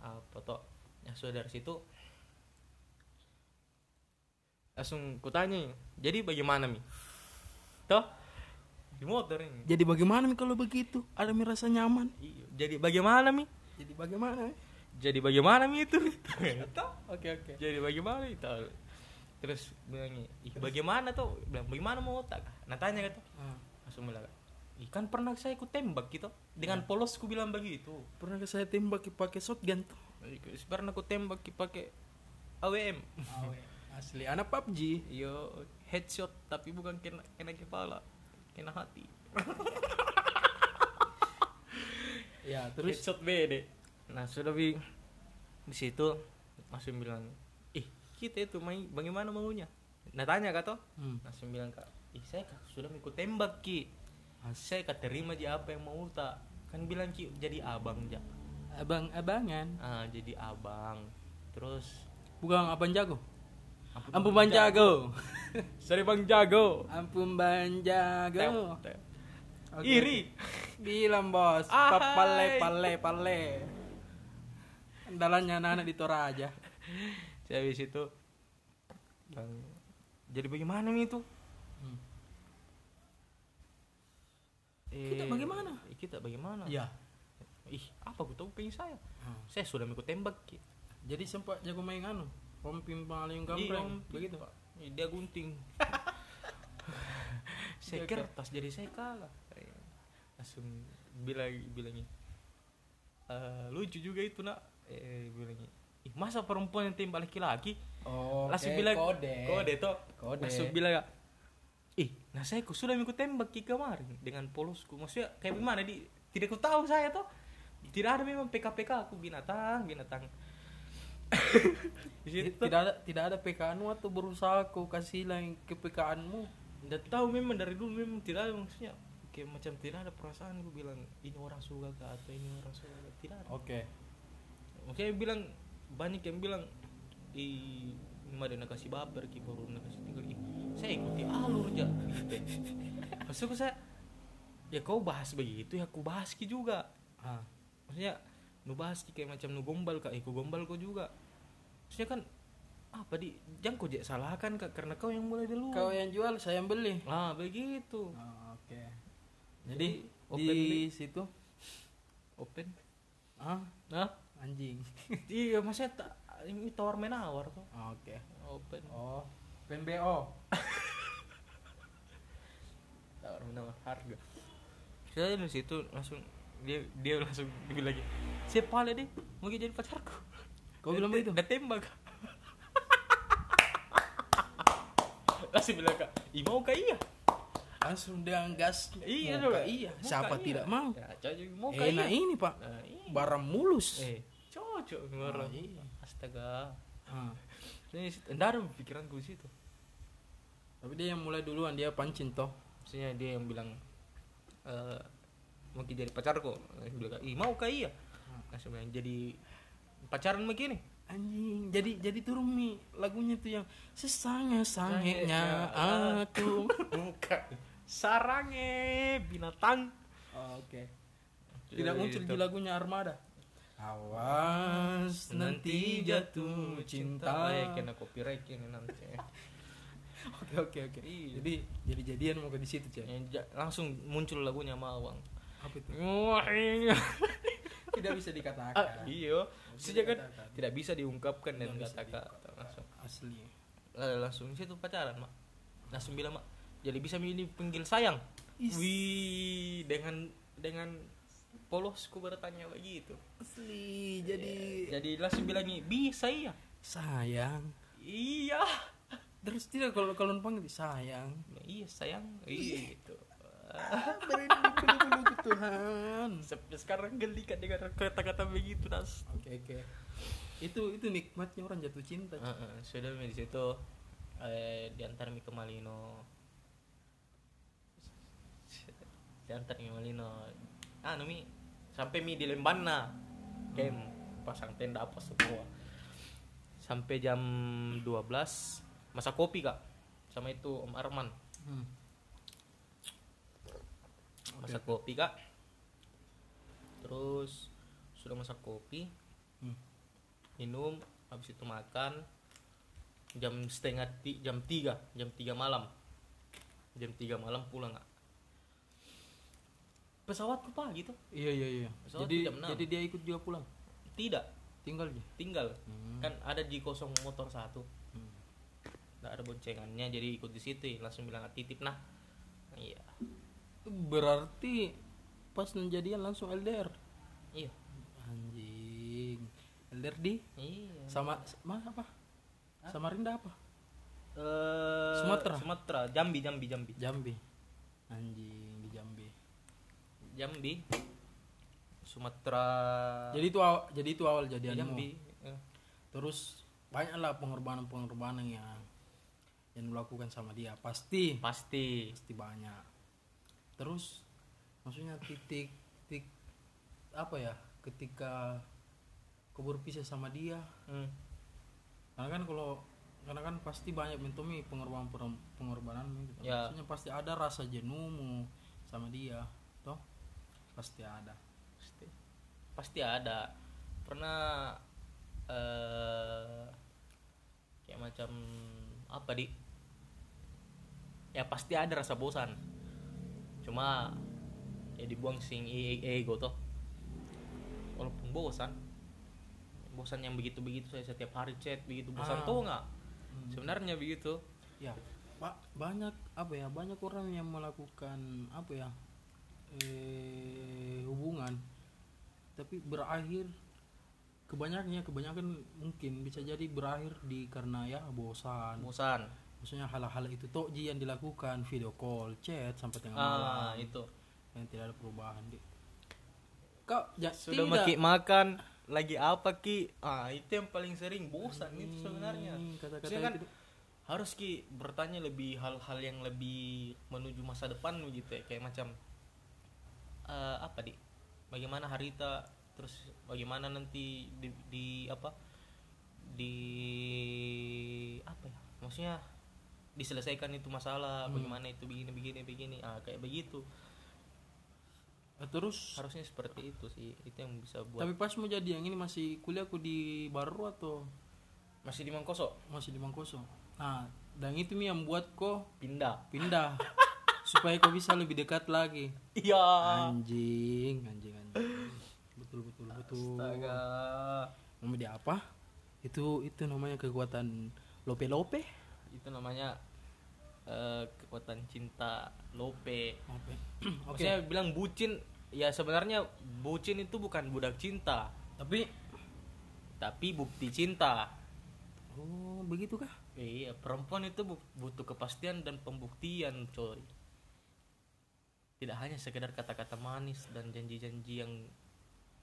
apa toh ya sudah dari situ langsung kutanya jadi bagaimana mi? Toh di motor ini. Jadi bagaimana Mi, kalau begitu? Ada mi rasa nyaman? Iya, jadi bagaimana mi? Jadi bagaimana Mi? jadi bagaimana mi itu? Toh? oke oke. Jadi bagaimana itu terus bilangnya ih bagaimana tuh bilang bagaimana mau otak? Nah tanya kata Ah, langsung bilang ih kan pernah saya ikut tembak gitu. Dengan polosku bilang begitu. Pernah saya tembak pakai shotgun tuh pernah aku tembak pakai AWM asli. Anak PUBG yo headshot tapi bukan kena kena kepala kena hati. Ya terus headshot bede nah sudah bi. Di situ langsung bilang kita itu main bagaimana maunya nah tanya kak toh Hmm. langsung bilang kak ih saya kak sudah ikut tembak ki saya kak terima aja apa yang mau tak kan bilang ki jadi abang ja Abang-abangan. ah jadi abang terus Bukan abang jago. ampun, Ampun bang jago. sorry bang jago Ampun bang jago. Oke, iri. Bilang bos. Ahai. Pale pale pale. Andalannya anak-anak di Toraja. saya habis itu bang jadi bagaimana Mi itu Hmm. Eh, Kita bagaimana? eh, kita bagaimana Iya. ih apa aku tahu pengen saya Hmm. saya sudah ikut tembak Jadi sempat jago main anu. Pompim paling Iya, gambreng. Om. Begitu. Dia gunting saya Oke, oke. kertas jadi saya kalah Eh, langsung bilang bilangnya "Eh, lucu juga itu nak eh bilangnya ih masa perempuan yang tembak laki-laki Oh, langsung oke, bilang kode. kode toh. Kode. langsung bilang ih nah saya sudah ikut tembak ki kemarin dengan polosku maksudnya kayak gimana di? Tidak ku tahu saya toh. Tidak ada memang PK-PK aku binatang binatang. Di Ti- situ Tidak ada tidak ada PKN atau berusaha kau kasih lain ke PKN-mu. Udah tahu memang dari dulu memang tidak ada maksudnya. Kayak macam tidak ada perasaan gue bilang ini orang suka kah atau ini orang suka tidak ada. Oke. makanya bilang banyak yang bilang i ini mah dia nak kasih baper ki baru nak kasih tinggal. Ih saya ikuti alur aja gitu maksudku saya ya kau bahas begitu ya aku bahas ki juga. Ah. maksudnya nu bahas ki kayak macam nu gombal kak. Iku gombal kau juga. Maksudnya kan apa di? Jangan kau salahkan kak karena kau yang mulai dulu Kau yang jual, saya yang beli. ah begitu. Ah, Oke. Jadi Open di situ? Open? Ah nah anjing. iya maksudnya ini tawar menawar tuh Ah, Oke. open Oh, PMBO. tawar menawar harga saya dari situ langsung dia dia langsung bilang lagi siapa pala deh mau jadi pacarku Kau bilang begitu? udah tembak langsung bilang kak mau kak iya Langsung dengan gas. iya kah? iya. Mau Siapa kak tidak iya. mau? ya, kak Enak iya ini, Pak. nah, iya. Barang mulus. eh cocok Ah, orang iya. astaga Ah. ini ada pikiranku di situ Tapi dia yang mulai duluan, dia pancing toh. maksudnya dia yang bilang eh mungkin jadi pacarku bilang ih mau kak iya langsung bilang jadi pacaran begini Anjing, jadi jadi turun mi lagunya tuh yang sesange sangenya Sangenya aku. bukan sarange binatang Oh, Oke. Tidak muncul Gitu. di lagunya Armada. Awas nanti jatuh cinta. eh kena copyright ini nanti Oke oke oke. Iya. Jadi jadi jadian mau ke di situ. Ya, langsung muncul lagunya Mawang Apa itu? Iya. Tidak bisa dikatakan. Ah, Bisa sejak kan tidak bisa diungkapkan dan Tidak kata-kata langsung Asli. Lalu langsung situ pacaran mak langsung bilang mak jadi bisa ini panggil sayang Is. wih dengan dengan polosku bertanya begitu Asli. Jadi jadi langsung bilang nih bisa iya sayang. iya Terus tidak kalau kalau panggil sayang. Bilang, iya sayang iya gitu Berlindung dulu Tuhan. sampai sekarang geli kan dengan kata-kata begitu nas Oke oke. Itu itu nikmatnya orang jatuh cinta. Heeh, sudah mi di situ eh, diantar mi ke Malino diantar ke Malino anu mi sampai mi di Lembana. Kem pasang tenda apa semua. Sampai jam 12 masak kopi kak. Sama itu Om Arman. Hmm. masak kopi kak. Terus sudah masak kopi. Hmm. minum habis itu makan. Jam setengah ti, jam tiga jam tiga malam. Jam tiga malam pulang kak pesawatku pagi tuh Iya iya iya. Pesawat Jadi jadi dia ikut juga pulang. tidak Tinggal aja. tinggal Hmm. kan ada di kosong motor satu Hmm. ada boncengannya jadi ikut di situ langsung bilang titip nah iya Berarti pas kejadian langsung LDR. iya Anjing. LDR di iya sama sama apa? Samarinda apa? Eh, Sumatera? Sumatera Jambi Jambi Jambi Jambi. Anjing. Jambi Sumatera Jadi itu awal, jadi itu awal di jadianmu. Jambi Eh, terus banyaklah pengorbanan-pengorbanan yang yang melakukan sama dia pasti pasti pasti banyak terus maksudnya titik titik apa ya ketika kau berpisah sama dia hmm. karena kan kalau karena kan pasti banyak mentumi pengorbanan pengorbanan gitu. Ya. maksudnya pasti ada rasa jenuhmu sama dia pasti ada. Pasti. Pasti ada. Pernah eh kayak macam apa di? Ya pasti ada rasa bosan. Cuma ya dibuang sing e- e- ego toh. Walaupun bosan. Bosan yang begitu begitu saya setiap hari chat begitu bosan Ah. tuh nggak? Sebenarnya begitu. Ya. Pak banyak apa ya banyak orang yang melakukan apa ya eh hubungan tapi berakhir kebanyakannya kebanyakan mungkin bisa jadi berakhir di karena ya bosan. Bosan. Maksudnya hal-hal itu toh Ji, yang dilakukan video call chat sampai tengah ah malam. itu. Yang tidak ada perubahan di kau ja, sudah maki makan lagi apa ki? Ah itu yang paling sering bosan itu sebenarnya. Hmm, kata-kata kan itu. harus ki bertanya lebih hal-hal yang lebih menuju masa depan gitu ya kayak macam eh, apa di? Bagaimana harita terus bagaimana nanti di, di apa di apa ya maksudnya diselesaikan itu masalah bagaimana itu begini begini begini. Ah kayak begitu. Eh, terus? Harusnya seperti itu sih itu yang bisa buat tapi pas mau jadi yang ini masih kuliahku di Baru atau? Masih di Mangkoso masih di Mangkoso nah dan itu mi yang buat kok pindah. pindah supaya kau bisa lebih dekat lagi. Iya. Anjing anjing anjing. Betul betul betul. Astaga. Mau apa? Itu itu namanya kekuatan lope lope itu namanya eh, kekuatan cinta lope. Oke oke. Maksudnya bilang bucin. Ya sebenarnya bucin itu bukan budak cinta. Tapi? Tapi bukti cinta. Oh begitu kah iya perempuan itu bu- butuh kepastian dan pembuktian coy tidak hanya sekedar kata-kata manis dan janji-janji yang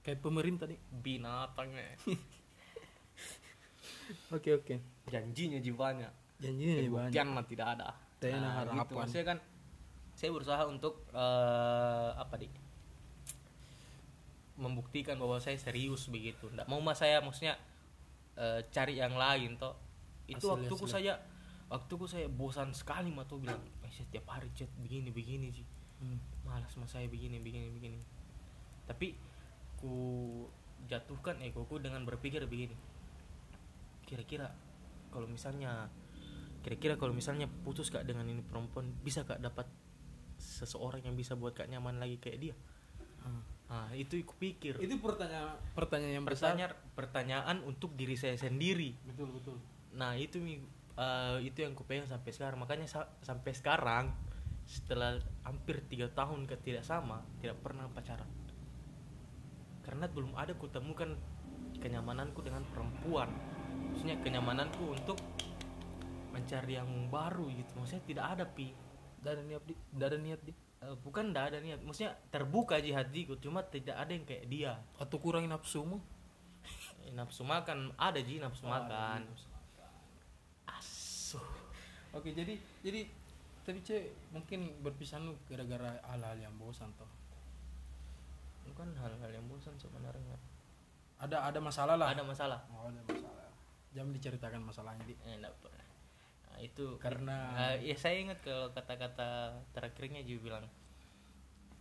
kayak pemerintah nih. binatang eh. oke oke. Janjinya jiwanya janjinya ya banyak. Pembuktian mah tidak ada. Tidak ada nah, gitu. harapan. maksudnya kan saya berusaha untuk eh, apa di membuktikan bahwa saya serius begitu. Nggak mau mas saya maksudnya eh, cari yang lain toh. Itu Asli, waktuku asli. saya waktuku saya bosan sekali mah tuh bilang eh, setiap hari chat begini begini sih Hmm. malas mas saya begini begini begini. Tapi ku jatuhkan egoku dengan berpikir begini. Kira-kira kalau misalnya kira-kira kalau misalnya putus kak dengan ini perempuan bisa kak dapat seseorang yang bisa buat kak nyaman lagi kayak dia? Hmm. nah itu aku pikir. Itu pertanyaan pertanyaan yang besar. Pertanyaan pertanyaan untuk diri saya sendiri. Betul betul. Nah itu Mi, eh, itu yang kupegang sampai sekarang. Makanya sa- sampai sekarang setelah hampir tiga tahun ke tidak sama tidak pernah pacaran. Karena belum ada kutemukan kenyamananku dengan perempuan. Maksudnya kenyamananku untuk mencari yang baru gitu. Maksudnya tidak ada pi. Tidak ada niat di, tidak ada niat di. Eh, bukan tidak ada niat. Maksudnya terbuka aja hatiku cuma tidak ada yang kayak dia. Atau kurangin nafsumu? Eh, nafsu makan. Ada ji nafsu Oh, makan. Nafsu asuh. Oke, jadi jadi tapi cek mungkin berpisah lu gara-gara hal-hal yang bosan toh. bukan hal-hal yang bosan sebenarnya Ada ada masalah lah. ada masalah Oh, ada masalah. Jangan diceritakan masalahnya di. eh, enggak pernah nah, itu Karena- Eh, ya saya ingat kalau kata-kata terakhirnya juga bilang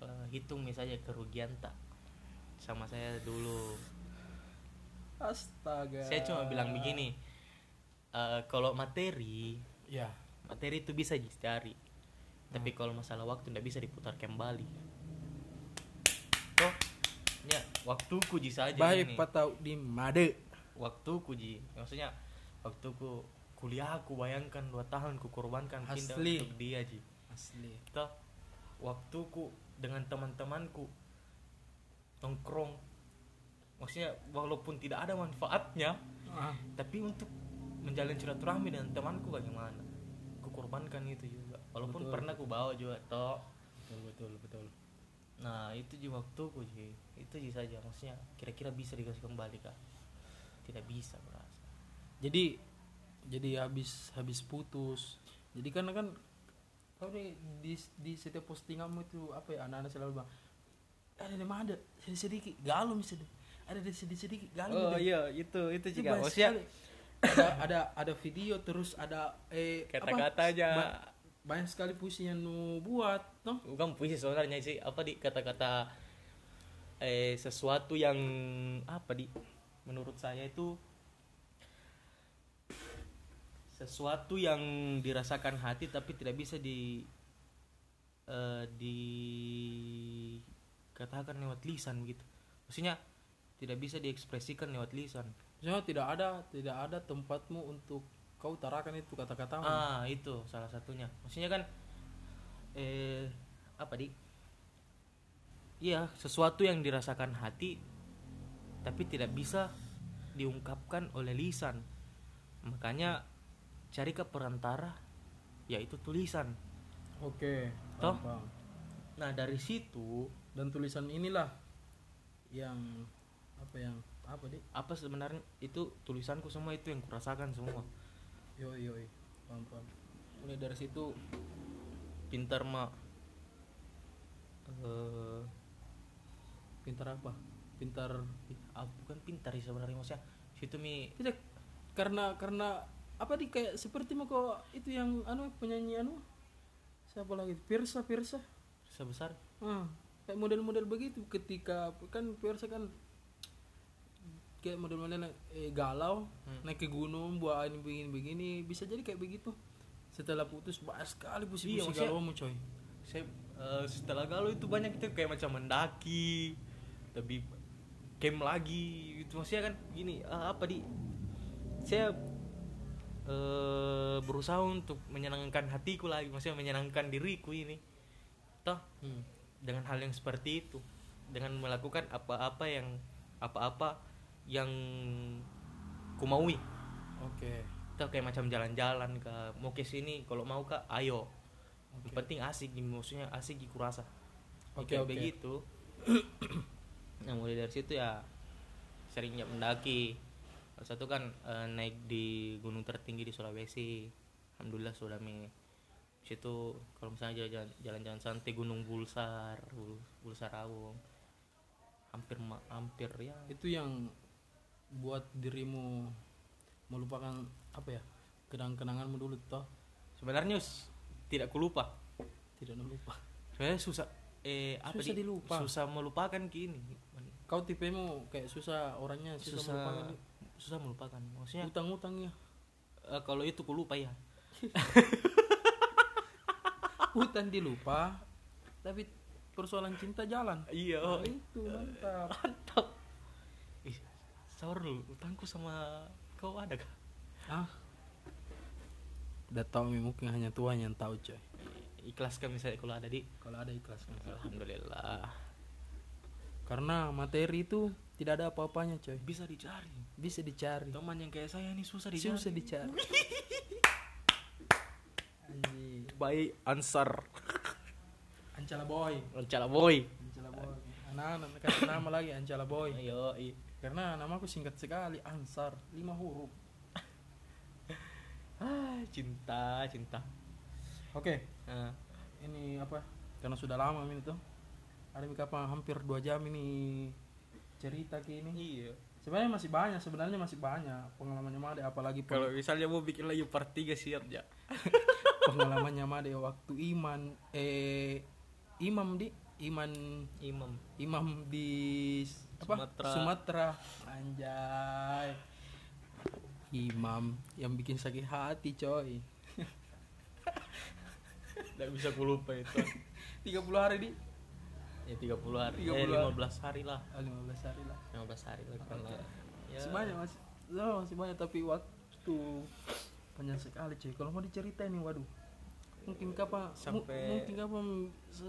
eh, hitung misalnya kerugian tak sama saya dulu Astaga. saya cuma bilang begini eh, kalau materi Ya. Materi itu bisa dicari. Tapi kalau masalah waktu tidak bisa diputar kembali. Toh ya waktuku ji saja Baik patau di made. waktuku ji maksudnya waktuku kuliah aku bayangkan dua tahun ku korbankan pindah Asli. untuk dia ji. Asli. toh waktuku dengan teman-temanku nongkrong. Maksudnya walaupun tidak ada manfaatnya Ah, tapi untuk menjalin silaturahmi dengan temanku bagaimana korbankan itu juga walaupun Betul. pernah ku bawa juga toh betul betul betul. nah itu juga waktuku ji itu ji saja maksudnya kira-kira bisa dikasih kembali kak tidak bisa merasa jadi jadi habis habis putus jadi kan kan kau nih di di setiap postinganmu itu apa ya anak-anak selalu bilang ada di mana sedikit sedikit galum sedikit ada di sedikit sedikit galum oh deh." iya itu itu juga maksudnya. Ada ada ada video terus ada eh kata-kata aja ba- banyak sekali puisi yang nu buat no? Bukan puisi sebenarnya sih. Apa di kata-kata eh sesuatu yang apa di menurut saya itu sesuatu yang dirasakan hati tapi tidak bisa di eh, dikatakan lewat lisan gitu. Maksudnya tidak bisa diekspresikan lewat lisan Maksudnya tidak ada tidak ada tempatmu untuk kau utarakan itu kata-katamu ah itu salah satunya. Maksudnya kan eh apa di? Iya sesuatu yang dirasakan hati tapi tidak bisa diungkapkan oleh lisan. Makanya cari ke perantara yaitu tulisan. Oke Toh? paham. nah dari situ dan tulisan inilah yang apa yang apa deh apa sebenarnya? Itu tulisanku semua itu yang kurasakan semua. Yo yo paham paham. Mulai dari situ pintar mak. Eh pintar apa? Pintar ah, bukan pintar sih sebenarnya maksudnya. Situ mi. Tidak karena karena apa di kayak seperti mau kok itu yang anu penyanyi anu siapa lagi Pirsa Pirsa. Sebesar ah kayak model-model begitu. Ketika kan Pirsa kan kayak model-model eh, galau Hmm. naik ke gunung buat ini begini begini bisa jadi kayak begitu. Setelah putus banyak sekali puisi-puisi Iya, galau coy. saya eh, setelah galau itu banyak itu kayak macam mendaki lebih camp lagi itu maksudnya kan gini eh, apa di? Saya eh, berusaha untuk menyenangkan hatiku lagi maksudnya menyenangkan diriku ini. Toh hmm. dengan hal yang seperti itu dengan melakukan apa-apa yang apa-apa yang kumaui. Oke. Toh kayak macam jalan-jalan ke mau ke sini kalau mau kak ayo. Yang Oke. penting asik maksudnya asik di kurasa Oke, kayak oke. begitu. Nah mulai dari situ ya seringnya mendaki. Satu kan eh, naik di gunung tertinggi di Sulawesi. Alhamdulillah sudah mi situ kalau misalnya jalan- jalan-jalan santai gunung Bulsar Bul- Bulsar Awung hampir hampir ya. Itu yang buat dirimu melupakan apa ya kenang-kenanganmu dulu toh? Sebenarnya tidak kulupa tidak lupa. Saya susah eh apa Susah di- dilupa. susah melupakan kini kau tipemu kayak susah orangnya susah, susah melupakan susah melupakan maksudnya utang-utangnya eh, kalau itu kulupa ya hutan dilupa tapi persoalan cinta jalan. Iya. Nah, itu mantap. Mantap sahur dulu utangku sama kau ada kah? Ah. Udah tahu mungkin hanya Tuhan yang tahu coy. Ikhlaskan misalnya kalau ada di kalau ada ikhlas. Kan alhamdulillah. Karena materi itu tidak ada apa-apanya coy. Bisa dicari. Bisa dicari. Teman yang kayak saya nih susah dicari. Susah dicari. Baik ansar. Ancala boy. Rencana boy. Ancala boy. Anak-anak kasih nama lagi Ancala boy. Ayo i. karena namaku singkat sekali Ansar lima huruf. Ah cinta cinta. Oke. Nah, ini apa? Karena sudah lama ini tuh. Ada apa hampir dua jam ini cerita ke ini. Iya. Sebenarnya masih banyak sebenarnya masih banyak pengalamannya Made apalagi peng- kalau misalnya mau bikin lagi part 3 siap ya pengalamannya Made waktu iman eh imam di iman imam. Imam di apa? Sumatera. Sumatera. Anjay. Imam yang bikin sakit hati coy. Nggak bisa kulupa itu. 30 hari di. Ya 30 hari. 30 eh, hari. 15 hari lah. Ah, 15 hari lah. 15 hari lah karena ya, masih banyak masih oh, masih banyak tapi waktu panjang sekali cuy kalau mau diceritain nih waduh. Mungkin kapan Sampai- mungkin kapan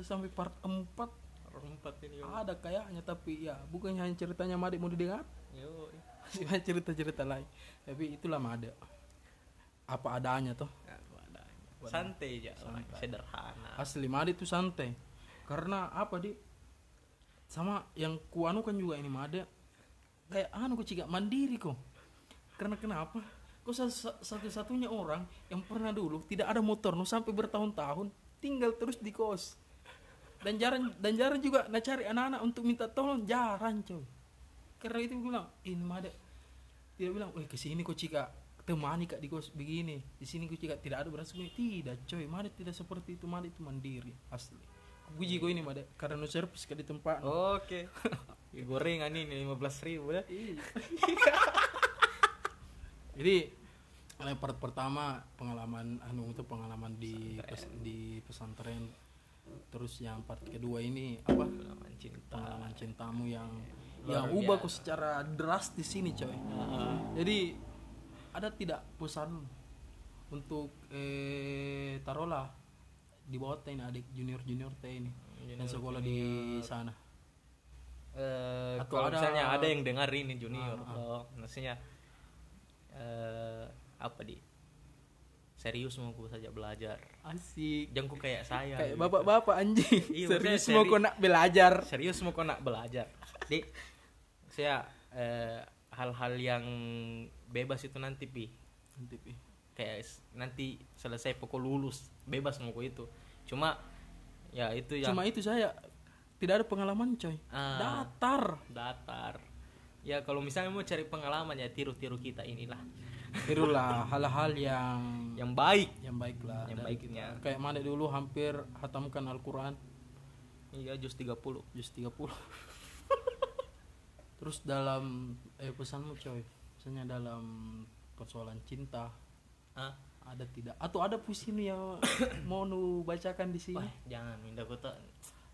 sampai part 4 empat ini yo. Ada kayaknya tapi ya bukan hanya ceritanya Made mau didengar yo. Masih banyak cerita-cerita lain. Tapi itulah Made apa adanya toh. Ya, adanya. santai aja orang sederhana. Asli Made itu santai. Karena apa di sama yang kuanu kan juga ini Made kayak anu kok ciga mandiri kok. Karena kenapa? Kok sa- satu-satunya orang yang pernah dulu tidak ada motor no sampai bertahun-tahun tinggal terus di kos dan jarang dan jarang juga nak cari anak-anak untuk minta tolong. Jarang coy karena itu gue bilang ini mah ada. Tidak bilang weh ke sini kok cika temani kak di kos begini. Di sini kok cika tidak ada beras begini tidak coy mana tidak seperti itu. Mana itu mandiri asli. Puji gue ini mah ada karena no servis kak di tempat. Oke. Gorengan ini lima belas ribu ya. Jadi eh, part pertama pengalaman anu itu pengalaman di pes- di pesantren. Terus yang part kedua ini apa? Pengalaman cinta. Pengalaman cintamu yang Luar yang ubah biasa. kok secara drastis ini coy. Jadi ada tidak pesan untuk eh taruhlah di bawah teh adik junior junior teh ini yang Junior, sekolah di sana. Eh, Atau kalau ada- misalnya ada yang dengar ini junior, Ah, ah. loh, maksudnya eh apa di serius mau aku saja belajar. Asik. Jangan ku kayak saya. Kayak gitu. bapak-bapak anjing. Iya, Serius maksudnya mau seri- kau nak belajar. serius mau kau nak belajar. Di saya eh, hal-hal yang bebas itu nanti pi Nanti, Pi. kayak nanti selesai pokok lulus bebas mau itu. Cuma ya itu yang Cuma itu saya tidak ada pengalaman coy. Ah. Datar. datar. Ya kalau misalnya mau cari pengalaman ya tiru-tiru kita inilah Tirulah hal-hal yang yang baik. yang baik lah. Yang baiknya. kita. Kayak mana dulu hampir hatamkan Al-Quran Iya jus 30 juz 30. Terus dalam eh pesanmu coy, misalnya dalam persoalan cinta Hah? ada tidak atau ada puisi nih yang mau nu bacakan di sini? Wah, jangan minta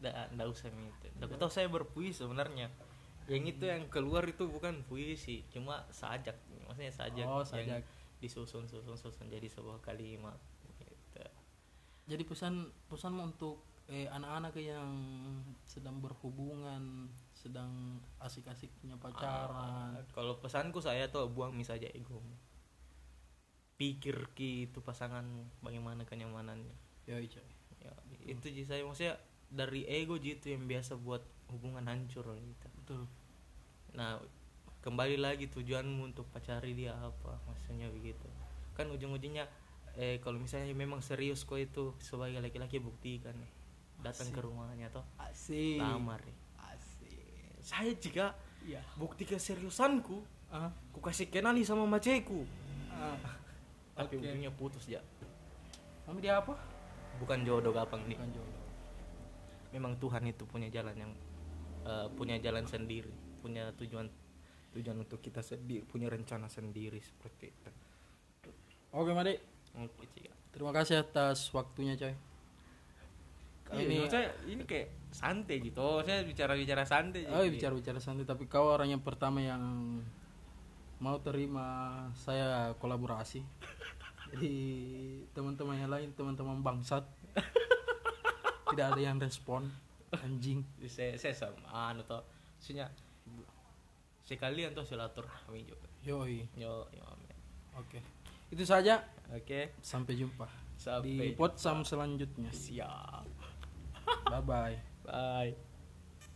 nggak nggak usah minta tahu saya berpuisi sebenarnya yang itu yang keluar itu bukan puisi cuma sajak maksudnya sajak, Oh, yang sajak. disusun susun susun jadi sebuah kalimat gitu. Jadi pesan pesanmu untuk eh, anak-anak yang sedang berhubungan, sedang asik-asiknya pacaran. Ah, kalau pesanku saya tuh buang mis saja ego pikir ki itu pasangan bagaimana kenyamanannya ya, itu sih saya maksudnya dari ego gitu yang biasa buat hubungan hancur gitu Betul. Nah, kembali lagi tujuanmu untuk pacari dia apa? Maksudnya begitu. Kan ujung-ujungnya eh kalau misalnya memang serius kok itu sebagai laki-laki buktikan nih. Datang ke rumahnya toh. Asik. Lamar nih. Asik. Saya jika Iya. bukti keseriusanku, Ah. ku kasih kenali sama maceku. ah. Tapi Oke. ujungnya putus ya. Kamu dia apa? Bukan jodoh gampang nih. Bukan jodoh. Memang Tuhan itu punya jalan yang eh, punya jalan sendiri, punya tujuan tujuan untuk kita sendiri, punya rencana sendiri seperti itu. Oke, Made. Oke, Cika. Terima kasih atas waktunya, coy. Ini ini saya ini kayak santai gitu. Saya bicara-bicara santai. oh, jadi. bicara-bicara santai tapi kau orang yang pertama yang mau terima saya kolaborasi. Jadi teman-teman yang lain, teman-teman bangsat tidak ada yang respon anjing. Saya saya sama anu toh. Maksudnya sekalian tuh silaturahmi juga. Yoi. Yo, yo. Oke. Itu saja. Oke. Sampai jumpa Sampai di potsam selanjutnya. siap. Bye bye. Bye.